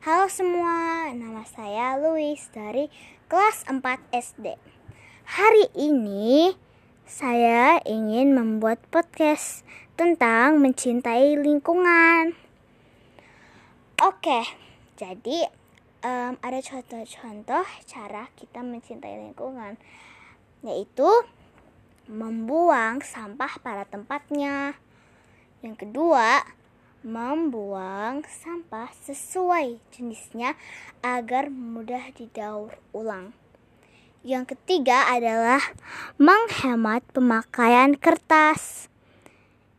Halo semua, nama saya Louis dari kelas 4 SD. Hari ini saya ingin membuat podcast tentang mencintai lingkungan. Oke, jadi um, ada contoh-contoh cara kita mencintai lingkungan, yaitu membuang sampah pada tempatnya. Yang kedua, membuang sampah sesuai jenisnya agar mudah didaur ulang. Yang ketiga adalah menghemat pemakaian kertas.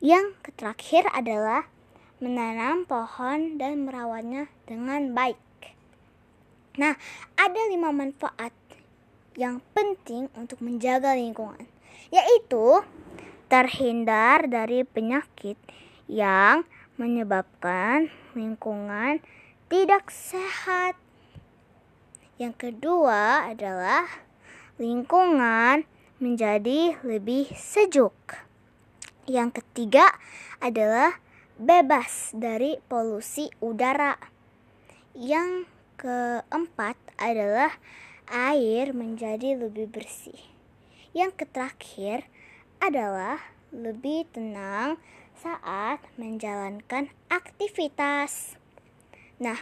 Yang terakhir adalah menanam pohon dan merawatnya dengan baik. Nah, ada lima manfaat yang penting untuk menjaga lingkungan, yaitu terhindar dari penyakit yang menyebabkan lingkungan tidak sehat. Yang kedua adalah lingkungan menjadi lebih sejuk. Yang ketiga adalah bebas dari polusi udara. Yang keempat adalah air menjadi lebih bersih. Yang terakhir adalah lebih tenang saat menjalankan aktivitas. Nah,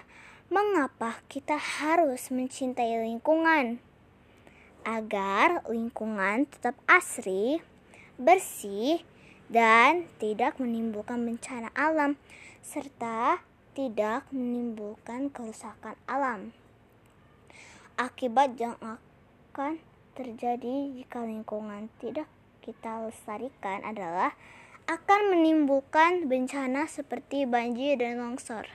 mengapa kita harus mencintai lingkungan? Agar lingkungan tetap asri, bersih, dan tidak menimbulkan bencana alam, serta tidak menimbulkan kerusakan alam. Akibat yang akan terjadi jika lingkungan tidak kita lestarikan adalah akan menimbulkan bencana seperti banjir dan longsor.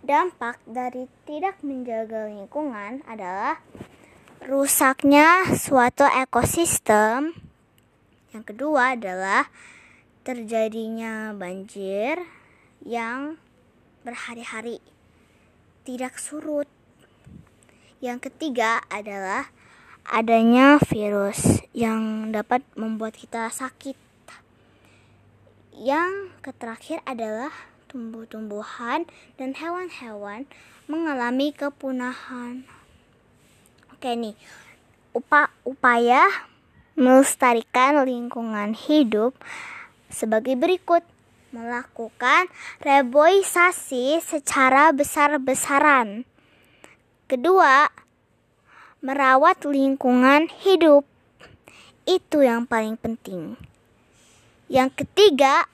Dampak dari tidak menjaga lingkungan adalah rusaknya suatu ekosistem. Yang kedua adalah terjadinya banjir yang berhari-hari tidak surut. Yang ketiga adalah adanya virus yang dapat membuat kita sakit. Yang terakhir adalah tumbuh-tumbuhan dan hewan-hewan mengalami kepunahan. Oke nih, upa upaya melestarikan lingkungan hidup sebagai berikut melakukan reboisasi secara besar-besaran. Kedua, merawat lingkungan hidup. Itu yang paling penting. Yang ketiga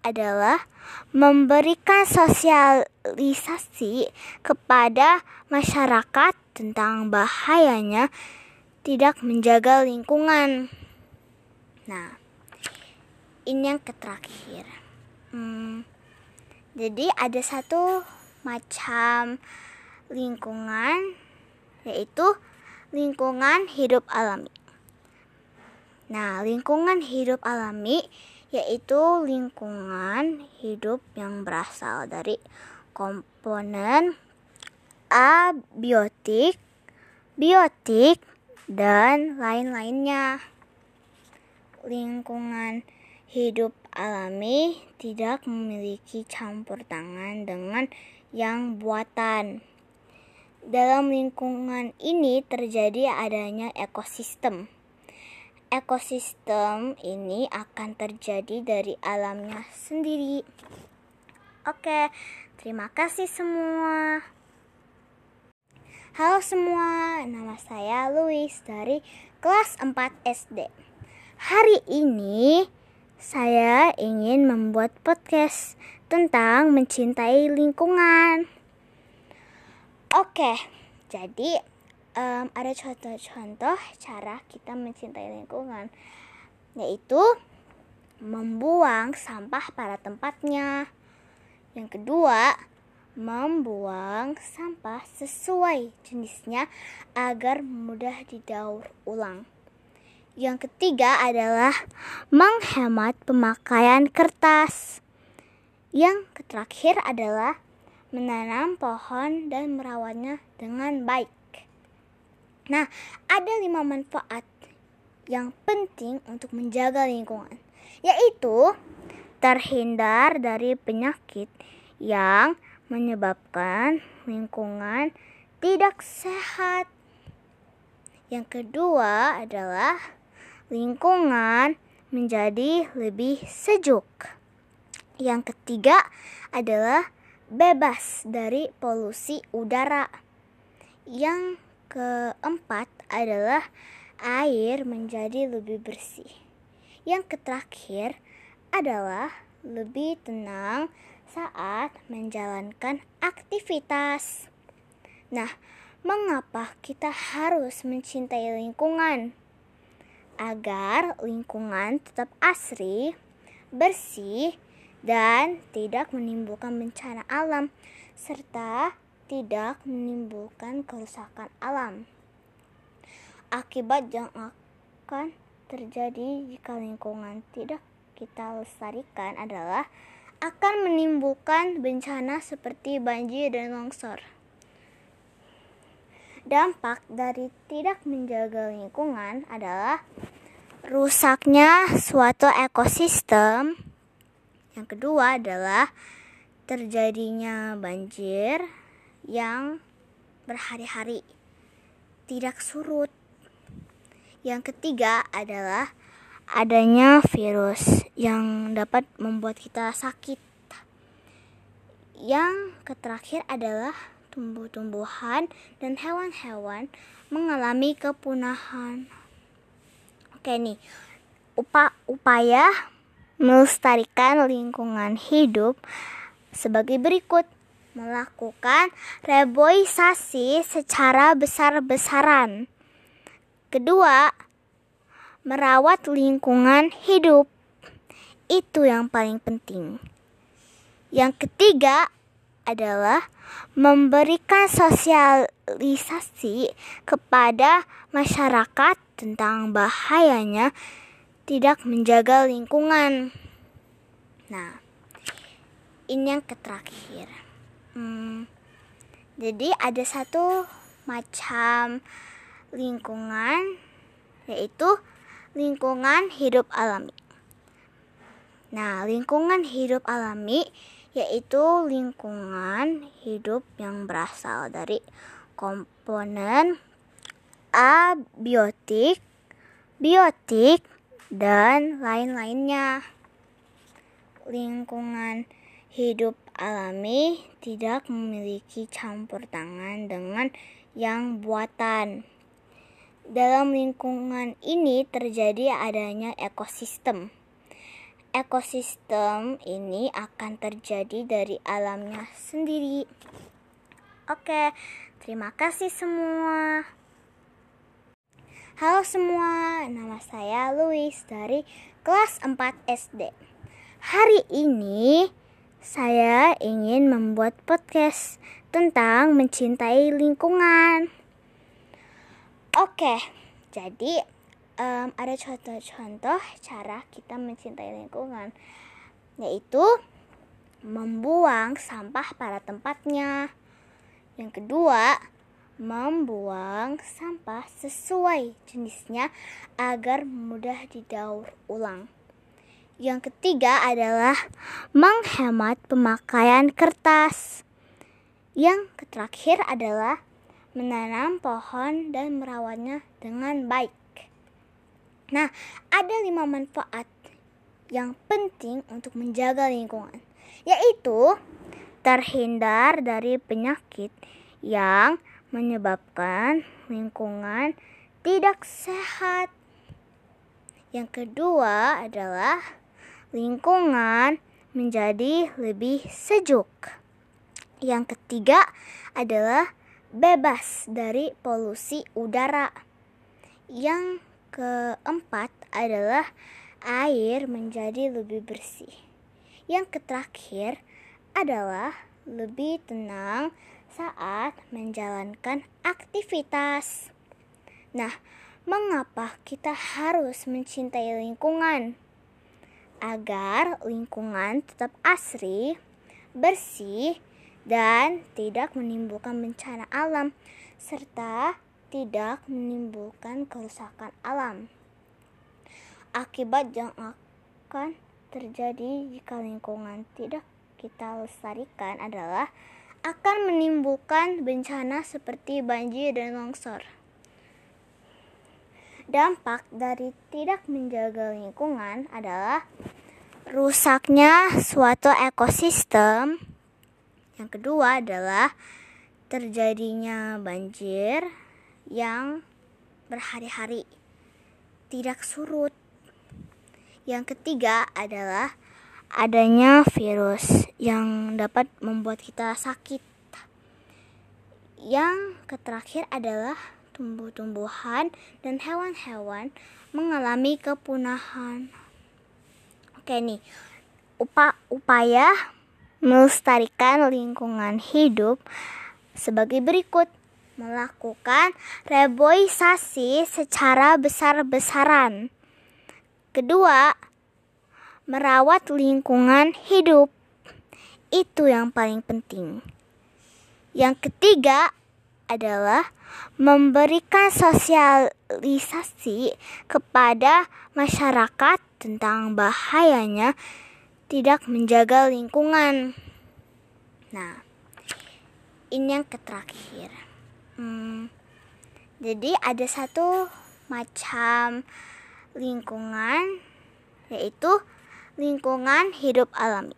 adalah memberikan sosialisasi kepada masyarakat tentang bahayanya tidak menjaga lingkungan. Nah, ini yang terakhir. Hmm, jadi ada satu macam lingkungan yaitu lingkungan hidup alami. Nah, lingkungan hidup alami yaitu lingkungan hidup yang berasal dari komponen abiotik, biotik, dan lain-lainnya. Lingkungan hidup alami tidak memiliki campur tangan dengan yang buatan. Dalam lingkungan ini terjadi adanya ekosistem. Ekosistem ini akan terjadi dari alamnya sendiri. Oke, terima kasih semua. Halo semua, nama saya Louis dari kelas 4 SD. Hari ini saya ingin membuat podcast tentang mencintai lingkungan. Oke, jadi um, ada contoh-contoh cara kita mencintai lingkungan, yaitu membuang sampah pada tempatnya. Yang kedua, membuang sampah sesuai jenisnya agar mudah didaur ulang. Yang ketiga adalah menghemat pemakaian kertas. Yang terakhir adalah menanam pohon dan merawatnya dengan baik. Nah, ada lima manfaat yang penting untuk menjaga lingkungan, yaitu terhindar dari penyakit yang menyebabkan lingkungan tidak sehat. Yang kedua adalah lingkungan menjadi lebih sejuk. Yang ketiga adalah bebas dari polusi udara. Yang keempat adalah air menjadi lebih bersih. Yang terakhir adalah lebih tenang saat menjalankan aktivitas. Nah, mengapa kita harus mencintai lingkungan? Agar lingkungan tetap asri, bersih, dan tidak menimbulkan bencana alam, serta tidak menimbulkan kerusakan alam. Akibat yang akan terjadi jika lingkungan tidak kita lestarikan adalah akan menimbulkan bencana seperti banjir dan longsor. Dampak dari tidak menjaga lingkungan adalah rusaknya suatu ekosistem. Yang kedua adalah terjadinya banjir yang berhari-hari tidak surut. Yang ketiga adalah adanya virus yang dapat membuat kita sakit. Yang terakhir adalah tumbuh-tumbuhan dan hewan-hewan mengalami kepunahan. Oke nih, upa upaya melestarikan lingkungan hidup sebagai berikut. Melakukan reboisasi secara besar-besaran. Kedua, merawat lingkungan hidup. Itu yang paling penting. Yang ketiga adalah memberikan sosialisasi kepada masyarakat tentang bahayanya tidak menjaga lingkungan. Nah, ini yang terakhir. Hmm, jadi ada satu macam lingkungan yaitu lingkungan hidup alami. Nah, lingkungan hidup alami yaitu lingkungan hidup yang berasal dari komponen abiotik, biotik, dan lain-lainnya. Lingkungan hidup alami tidak memiliki campur tangan dengan yang buatan. Dalam lingkungan ini terjadi adanya ekosistem ekosistem ini akan terjadi dari alamnya sendiri. Oke, terima kasih semua. Halo semua, nama saya Louis dari kelas 4 SD. Hari ini saya ingin membuat podcast tentang mencintai lingkungan. Oke, jadi um, ada contoh-contoh cara kita mencintai lingkungan, yaitu membuang sampah pada tempatnya. Yang kedua, membuang sampah sesuai jenisnya agar mudah didaur ulang. Yang ketiga adalah menghemat pemakaian kertas. Yang terakhir adalah menanam pohon dan merawatnya dengan baik. Nah, ada lima manfaat yang penting untuk menjaga lingkungan, yaitu terhindar dari penyakit yang menyebabkan lingkungan tidak sehat. Yang kedua adalah lingkungan menjadi lebih sejuk. Yang ketiga adalah bebas dari polusi udara. Yang keempat adalah air menjadi lebih bersih. Yang terakhir adalah lebih tenang saat menjalankan aktivitas. Nah, mengapa kita harus mencintai lingkungan? Agar lingkungan tetap asri, bersih, dan tidak menimbulkan bencana alam, serta tidak menimbulkan kerusakan alam. Akibat yang akan terjadi jika lingkungan tidak kita lestarikan adalah akan menimbulkan bencana seperti banjir dan longsor. Dampak dari tidak menjaga lingkungan adalah rusaknya suatu ekosistem. Yang kedua adalah terjadinya banjir yang berhari-hari tidak surut. Yang ketiga adalah adanya virus yang dapat membuat kita sakit. Yang terakhir adalah tumbuh-tumbuhan dan hewan-hewan mengalami kepunahan. Oke nih, upa upaya melestarikan lingkungan hidup sebagai berikut melakukan reboisasi secara besar-besaran. Kedua, merawat lingkungan hidup. Itu yang paling penting. Yang ketiga adalah memberikan sosialisasi kepada masyarakat tentang bahayanya tidak menjaga lingkungan. Nah, ini yang terakhir. Hmm, jadi ada satu macam lingkungan yaitu lingkungan hidup alami.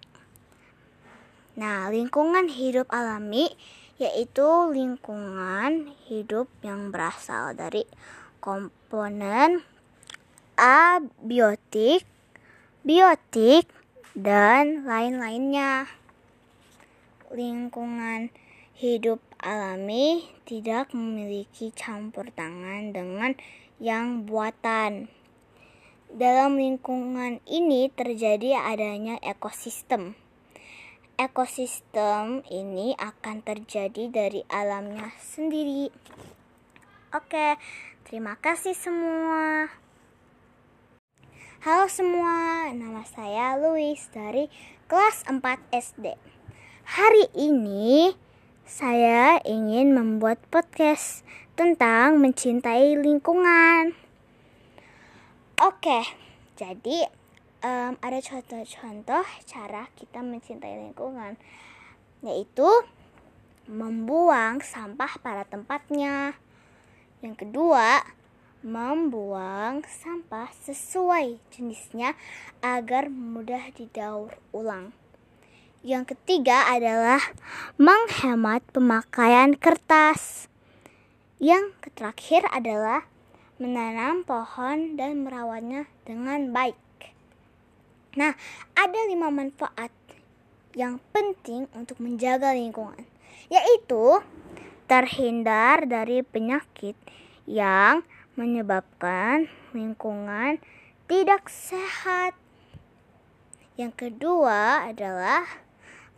Nah, lingkungan hidup alami yaitu lingkungan hidup yang berasal dari komponen abiotik, biotik, dan lain-lainnya. Lingkungan hidup alami tidak memiliki campur tangan dengan yang buatan. Dalam lingkungan ini terjadi adanya ekosistem. Ekosistem ini akan terjadi dari alamnya sendiri. Oke, terima kasih semua. Halo semua, nama saya Louis dari kelas 4 SD. Hari ini saya ingin membuat podcast tentang mencintai lingkungan. Oke, jadi um, ada contoh-contoh cara kita mencintai lingkungan, yaitu membuang sampah pada tempatnya. Yang kedua, membuang sampah sesuai jenisnya agar mudah didaur ulang. Yang ketiga adalah menghemat pemakaian kertas. Yang terakhir adalah menanam pohon dan merawatnya dengan baik. Nah, ada lima manfaat yang penting untuk menjaga lingkungan, yaitu terhindar dari penyakit yang menyebabkan lingkungan tidak sehat. Yang kedua adalah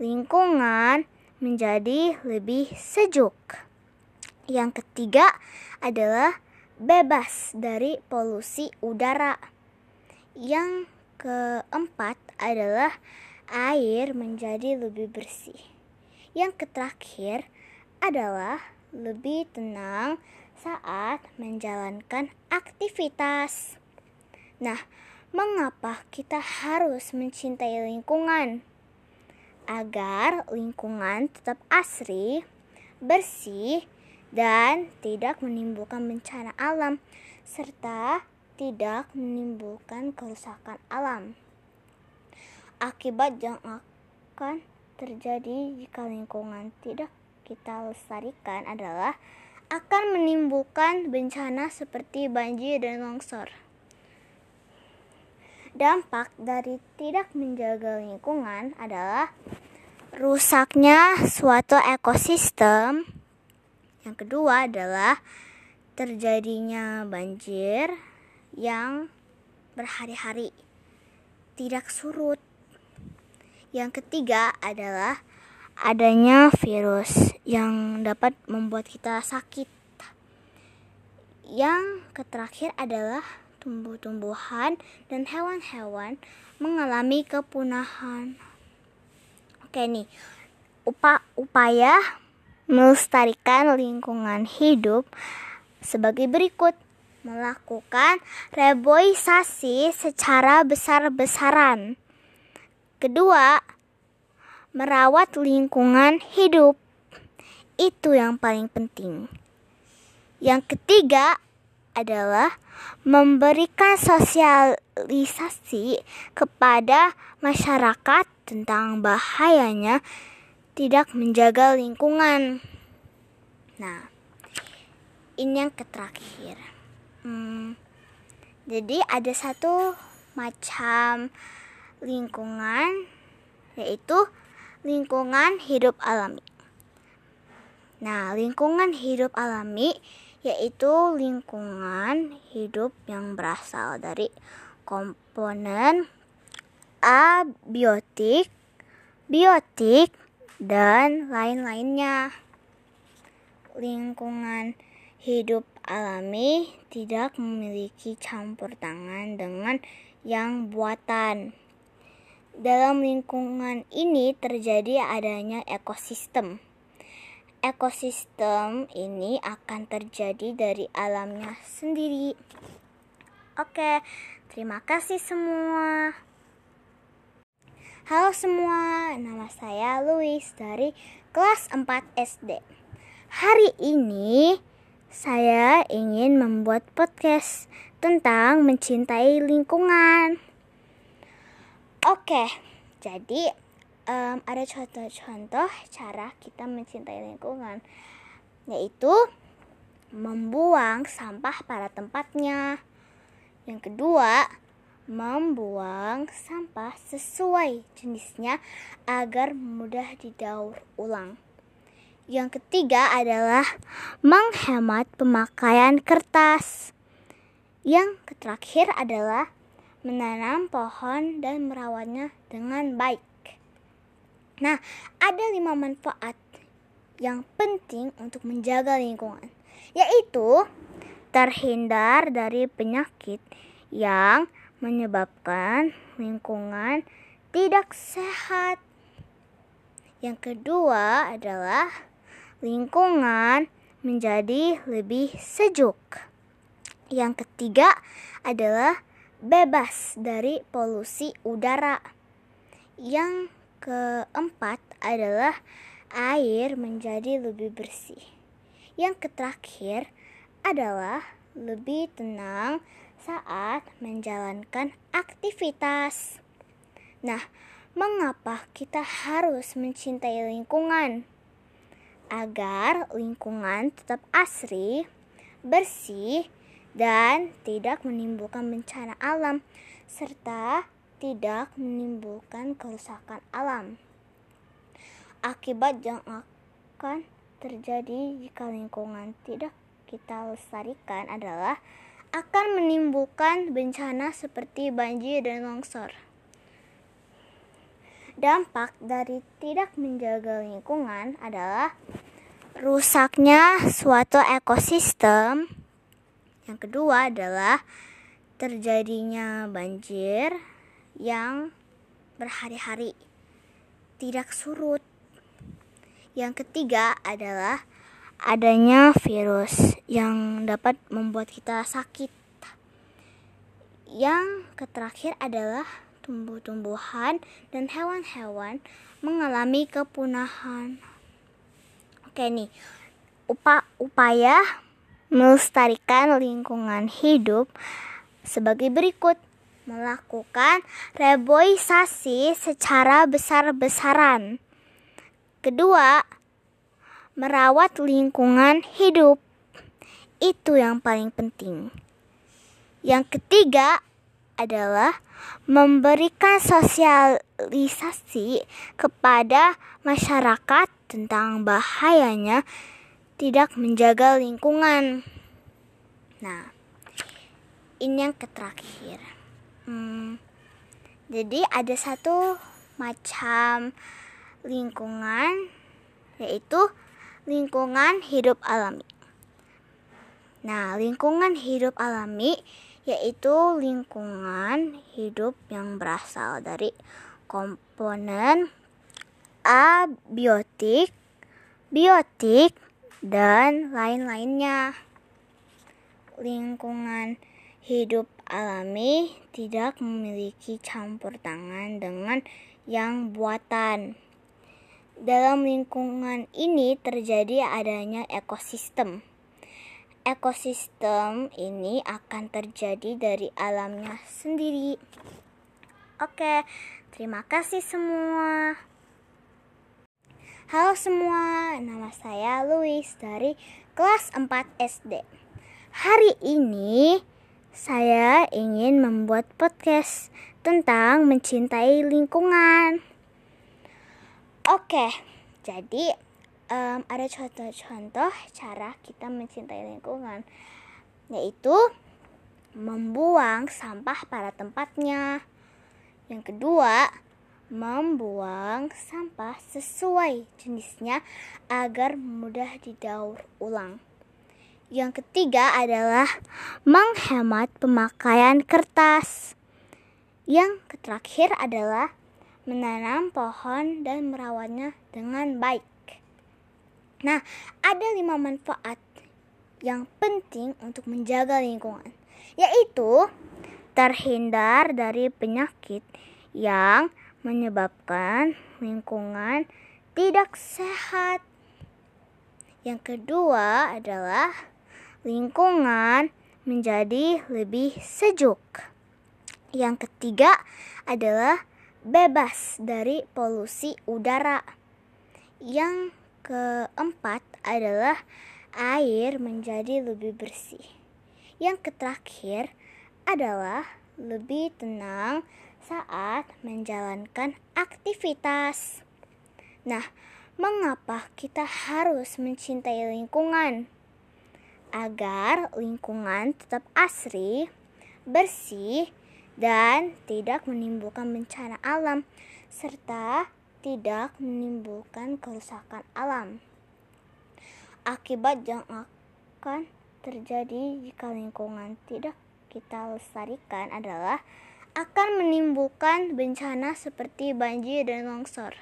lingkungan menjadi lebih sejuk. Yang ketiga adalah bebas dari polusi udara. Yang keempat adalah air menjadi lebih bersih. Yang terakhir adalah lebih tenang saat menjalankan aktivitas. Nah, mengapa kita harus mencintai lingkungan? Agar lingkungan tetap asri, bersih, dan tidak menimbulkan bencana alam serta tidak menimbulkan kerusakan alam. Akibat yang akan terjadi jika lingkungan tidak kita lestarikan adalah akan menimbulkan bencana seperti banjir dan longsor. Dampak dari tidak menjaga lingkungan adalah rusaknya suatu ekosistem yang kedua adalah terjadinya banjir yang berhari-hari tidak surut. Yang ketiga adalah adanya virus yang dapat membuat kita sakit. Yang terakhir adalah tumbuh-tumbuhan dan hewan-hewan mengalami kepunahan. Oke nih, upa upaya melestarikan lingkungan hidup sebagai berikut melakukan reboisasi secara besar-besaran. Kedua, merawat lingkungan hidup. Itu yang paling penting. Yang ketiga adalah memberikan sosialisasi kepada masyarakat tentang bahayanya tidak menjaga lingkungan. Nah, ini yang terakhir. Hmm, jadi ada satu macam lingkungan yaitu lingkungan hidup alami. Nah, lingkungan hidup alami yaitu lingkungan hidup yang berasal dari komponen abiotik, biotik, dan lain-lainnya. Lingkungan hidup alami tidak memiliki campur tangan dengan yang buatan. Dalam lingkungan ini terjadi adanya ekosistem ekosistem ini akan terjadi dari alamnya sendiri. Oke, terima kasih semua. Halo semua, nama saya Louis dari kelas 4 SD. Hari ini saya ingin membuat podcast tentang mencintai lingkungan. Oke, jadi um, ada contoh-contoh cara kita mencintai lingkungan, yaitu membuang sampah pada tempatnya. Yang kedua, membuang sampah sesuai jenisnya agar mudah didaur ulang. Yang ketiga adalah menghemat pemakaian kertas. Yang terakhir adalah menanam pohon dan merawatnya dengan baik. Nah, ada lima manfaat yang penting untuk menjaga lingkungan, yaitu terhindar dari penyakit yang menyebabkan lingkungan tidak sehat. Yang kedua adalah lingkungan menjadi lebih sejuk. Yang ketiga adalah bebas dari polusi udara. Yang keempat adalah air menjadi lebih bersih. Yang terakhir adalah lebih tenang saat menjalankan aktivitas. Nah, mengapa kita harus mencintai lingkungan? Agar lingkungan tetap asri, bersih, dan tidak menimbulkan bencana alam, serta tidak menimbulkan kerusakan alam. Akibat yang akan terjadi jika lingkungan tidak kita lestarikan adalah akan menimbulkan bencana seperti banjir dan longsor. Dampak dari tidak menjaga lingkungan adalah rusaknya suatu ekosistem. Yang kedua adalah terjadinya banjir, yang berhari-hari tidak surut. Yang ketiga adalah adanya virus yang dapat membuat kita sakit. Yang terakhir adalah tumbuh-tumbuhan dan hewan-hewan mengalami kepunahan. Oke nih, upa upaya melestarikan lingkungan hidup sebagai berikut melakukan reboisasi secara besar-besaran. Kedua, merawat lingkungan hidup. Itu yang paling penting. Yang ketiga adalah memberikan sosialisasi kepada masyarakat tentang bahayanya tidak menjaga lingkungan. Nah, ini yang terakhir. Hmm, jadi ada satu macam lingkungan yaitu lingkungan hidup alami. Nah, lingkungan hidup alami yaitu lingkungan hidup yang berasal dari komponen abiotik, biotik, dan lain-lainnya. Lingkungan hidup alami tidak memiliki campur tangan dengan yang buatan. Dalam lingkungan ini terjadi adanya ekosistem. Ekosistem ini akan terjadi dari alamnya sendiri. Oke, terima kasih semua. Halo semua, nama saya Louis dari kelas 4 SD. Hari ini saya ingin membuat podcast tentang mencintai lingkungan. Oke, jadi um, ada contoh-contoh cara kita mencintai lingkungan, yaitu membuang sampah pada tempatnya. Yang kedua, membuang sampah sesuai jenisnya agar mudah didaur ulang. Yang ketiga adalah menghemat pemakaian kertas. Yang terakhir adalah menanam pohon dan merawatnya dengan baik. Nah, ada lima manfaat yang penting untuk menjaga lingkungan, yaitu terhindar dari penyakit yang menyebabkan lingkungan tidak sehat. Yang kedua adalah lingkungan menjadi lebih sejuk. Yang ketiga adalah bebas dari polusi udara. Yang keempat adalah air menjadi lebih bersih. Yang terakhir adalah lebih tenang saat menjalankan aktivitas. Nah, mengapa kita harus mencintai lingkungan? agar lingkungan tetap asri, bersih, dan tidak menimbulkan bencana alam, serta tidak menimbulkan kerusakan alam. Akibat yang akan terjadi jika lingkungan tidak kita lestarikan adalah akan menimbulkan bencana seperti banjir dan longsor.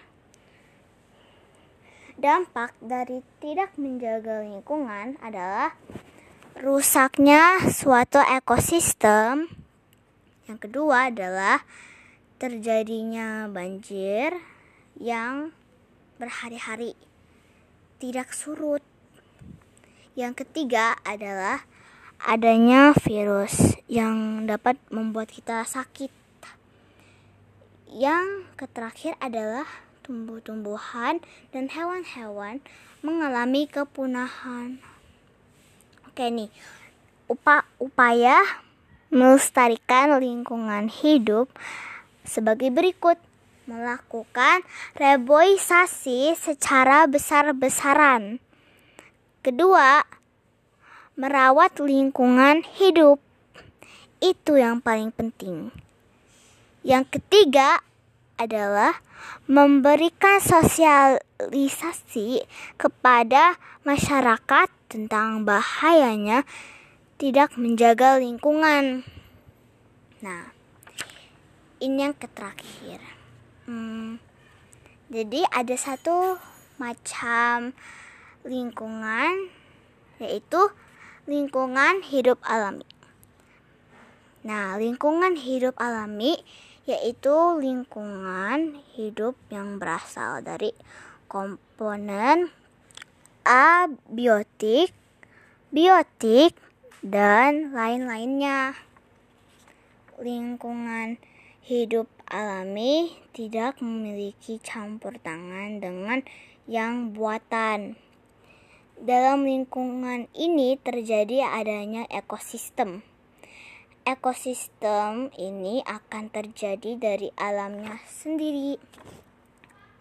Dampak dari tidak menjaga lingkungan adalah rusaknya suatu ekosistem. Yang kedua adalah terjadinya banjir yang berhari-hari tidak surut. Yang ketiga adalah adanya virus yang dapat membuat kita sakit. Yang terakhir adalah tumbuh-tumbuhan dan hewan-hewan mengalami kepunahan. Oke nih, upa upaya melestarikan lingkungan hidup sebagai berikut. Melakukan reboisasi secara besar-besaran. Kedua, merawat lingkungan hidup. Itu yang paling penting. Yang ketiga adalah memberikan sosialisasi kepada masyarakat tentang bahayanya tidak menjaga lingkungan. Nah, ini yang terakhir. Hmm, jadi ada satu macam lingkungan yaitu lingkungan hidup alami. Nah, lingkungan hidup alami yaitu lingkungan hidup yang berasal dari komponen abiotik, biotik, dan lain-lainnya. Lingkungan hidup alami tidak memiliki campur tangan dengan yang buatan. Dalam lingkungan ini terjadi adanya ekosistem ekosistem ini akan terjadi dari alamnya sendiri.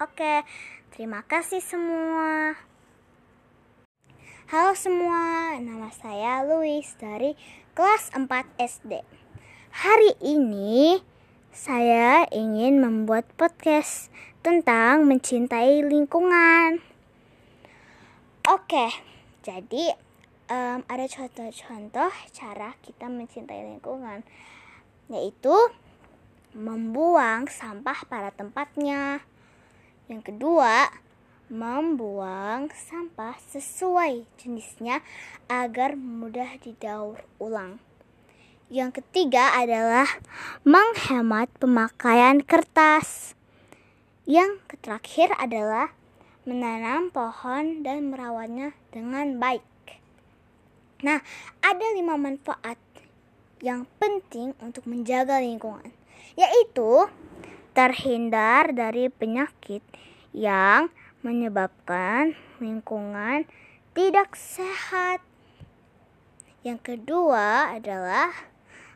Oke, terima kasih semua. Halo semua, nama saya Louis dari kelas 4 SD. Hari ini saya ingin membuat podcast tentang mencintai lingkungan. Oke, jadi um, ada contoh-contoh cara kita mencintai lingkungan, yaitu membuang sampah pada tempatnya. Yang kedua, membuang sampah sesuai jenisnya agar mudah didaur ulang. Yang ketiga adalah menghemat pemakaian kertas. Yang terakhir adalah menanam pohon dan merawatnya dengan baik. Nah, ada lima manfaat yang penting untuk menjaga lingkungan, yaitu terhindar dari penyakit yang menyebabkan lingkungan tidak sehat. Yang kedua adalah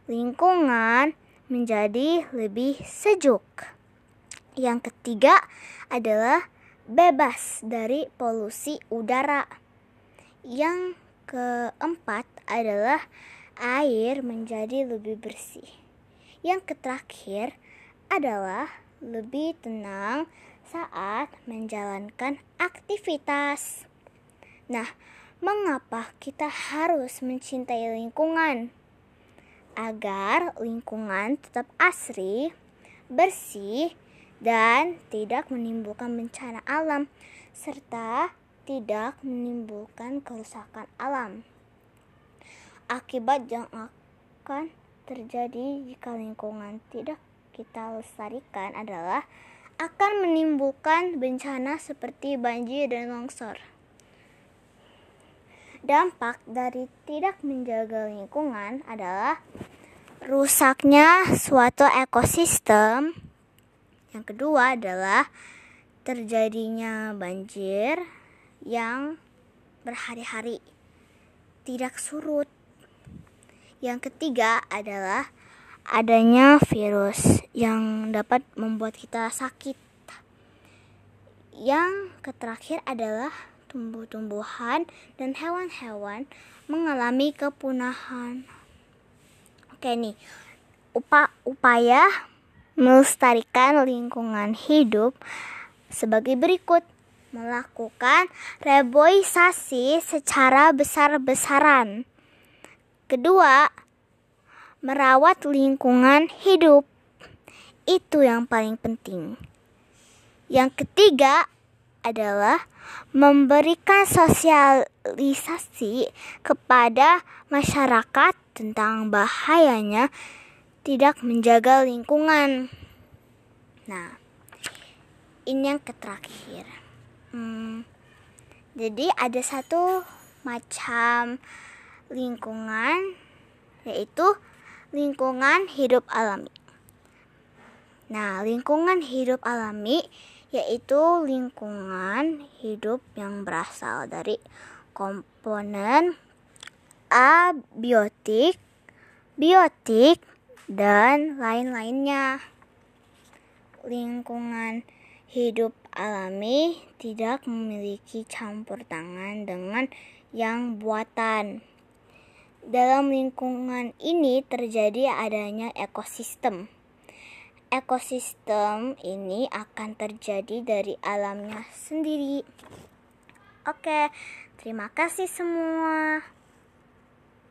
lingkungan menjadi lebih sejuk. Yang ketiga adalah bebas dari polusi udara. Yang keempat adalah air menjadi lebih bersih. Yang terakhir adalah lebih tenang saat menjalankan aktivitas. Nah, mengapa kita harus mencintai lingkungan? Agar lingkungan tetap asri, bersih, dan tidak menimbulkan bencana alam, serta tidak menimbulkan kerusakan alam. Akibat yang akan terjadi jika lingkungan tidak kita lestarikan adalah akan menimbulkan bencana seperti banjir dan longsor. Dampak dari tidak menjaga lingkungan adalah rusaknya suatu ekosistem. Yang kedua adalah terjadinya banjir yang berhari-hari tidak surut. Yang ketiga adalah adanya virus yang dapat membuat kita sakit. Yang terakhir adalah tumbuh-tumbuhan dan hewan-hewan mengalami kepunahan. Oke nih, upa upaya melestarikan lingkungan hidup sebagai berikut melakukan reboisasi secara besar-besaran. Kedua, merawat lingkungan hidup. Itu yang paling penting. Yang ketiga adalah memberikan sosialisasi kepada masyarakat tentang bahayanya tidak menjaga lingkungan. Nah, ini yang terakhir. Hmm, jadi ada satu macam lingkungan yaitu lingkungan hidup alami. Nah, lingkungan hidup alami yaitu lingkungan hidup yang berasal dari komponen abiotik, biotik, dan lain-lainnya. Lingkungan hidup alami tidak memiliki campur tangan dengan yang buatan. Dalam lingkungan ini terjadi adanya ekosistem. Ekosistem ini akan terjadi dari alamnya sendiri. Oke, terima kasih semua.